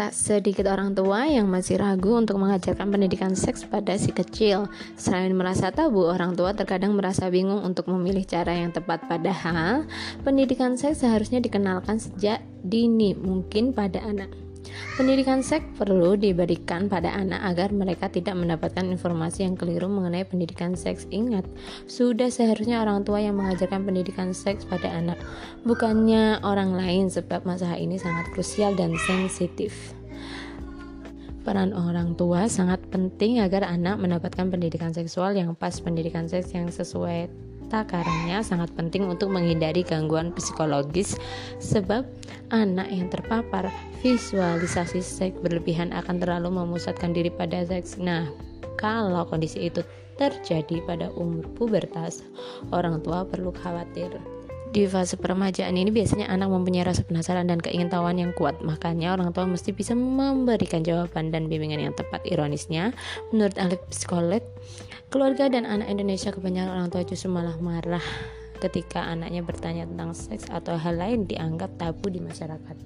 Tak sedikit orang tua yang masih ragu untuk mengajarkan pendidikan seks pada si kecil. Selain merasa tabu, orang tua terkadang merasa bingung untuk memilih cara yang tepat. Padahal, pendidikan seks seharusnya dikenalkan sejak dini mungkin pada anak. Pendidikan seks perlu diberikan pada anak agar mereka tidak mendapatkan informasi yang keliru mengenai pendidikan seks. Ingat, sudah seharusnya orang tua yang mengajarkan pendidikan seks pada anak, bukannya orang lain sebab masalah ini sangat krusial dan sensitif. Peran orang tua sangat penting agar anak mendapatkan pendidikan seksual yang pas, pendidikan seks yang sesuai takarannya sangat penting untuk menghindari gangguan psikologis sebab anak yang terpapar visualisasi seks berlebihan akan terlalu memusatkan diri pada seks. Nah, kalau kondisi itu terjadi pada umur pubertas, orang tua perlu khawatir. Di fase peremajaan ini biasanya anak mempunyai rasa penasaran dan keingintahuan yang kuat. Makanya orang tua mesti bisa memberikan jawaban dan bimbingan yang tepat. Ironisnya, menurut ahli psikolog, keluarga dan anak Indonesia kebanyakan orang tua justru malah marah ketika anaknya bertanya tentang seks atau hal lain dianggap tabu di masyarakat.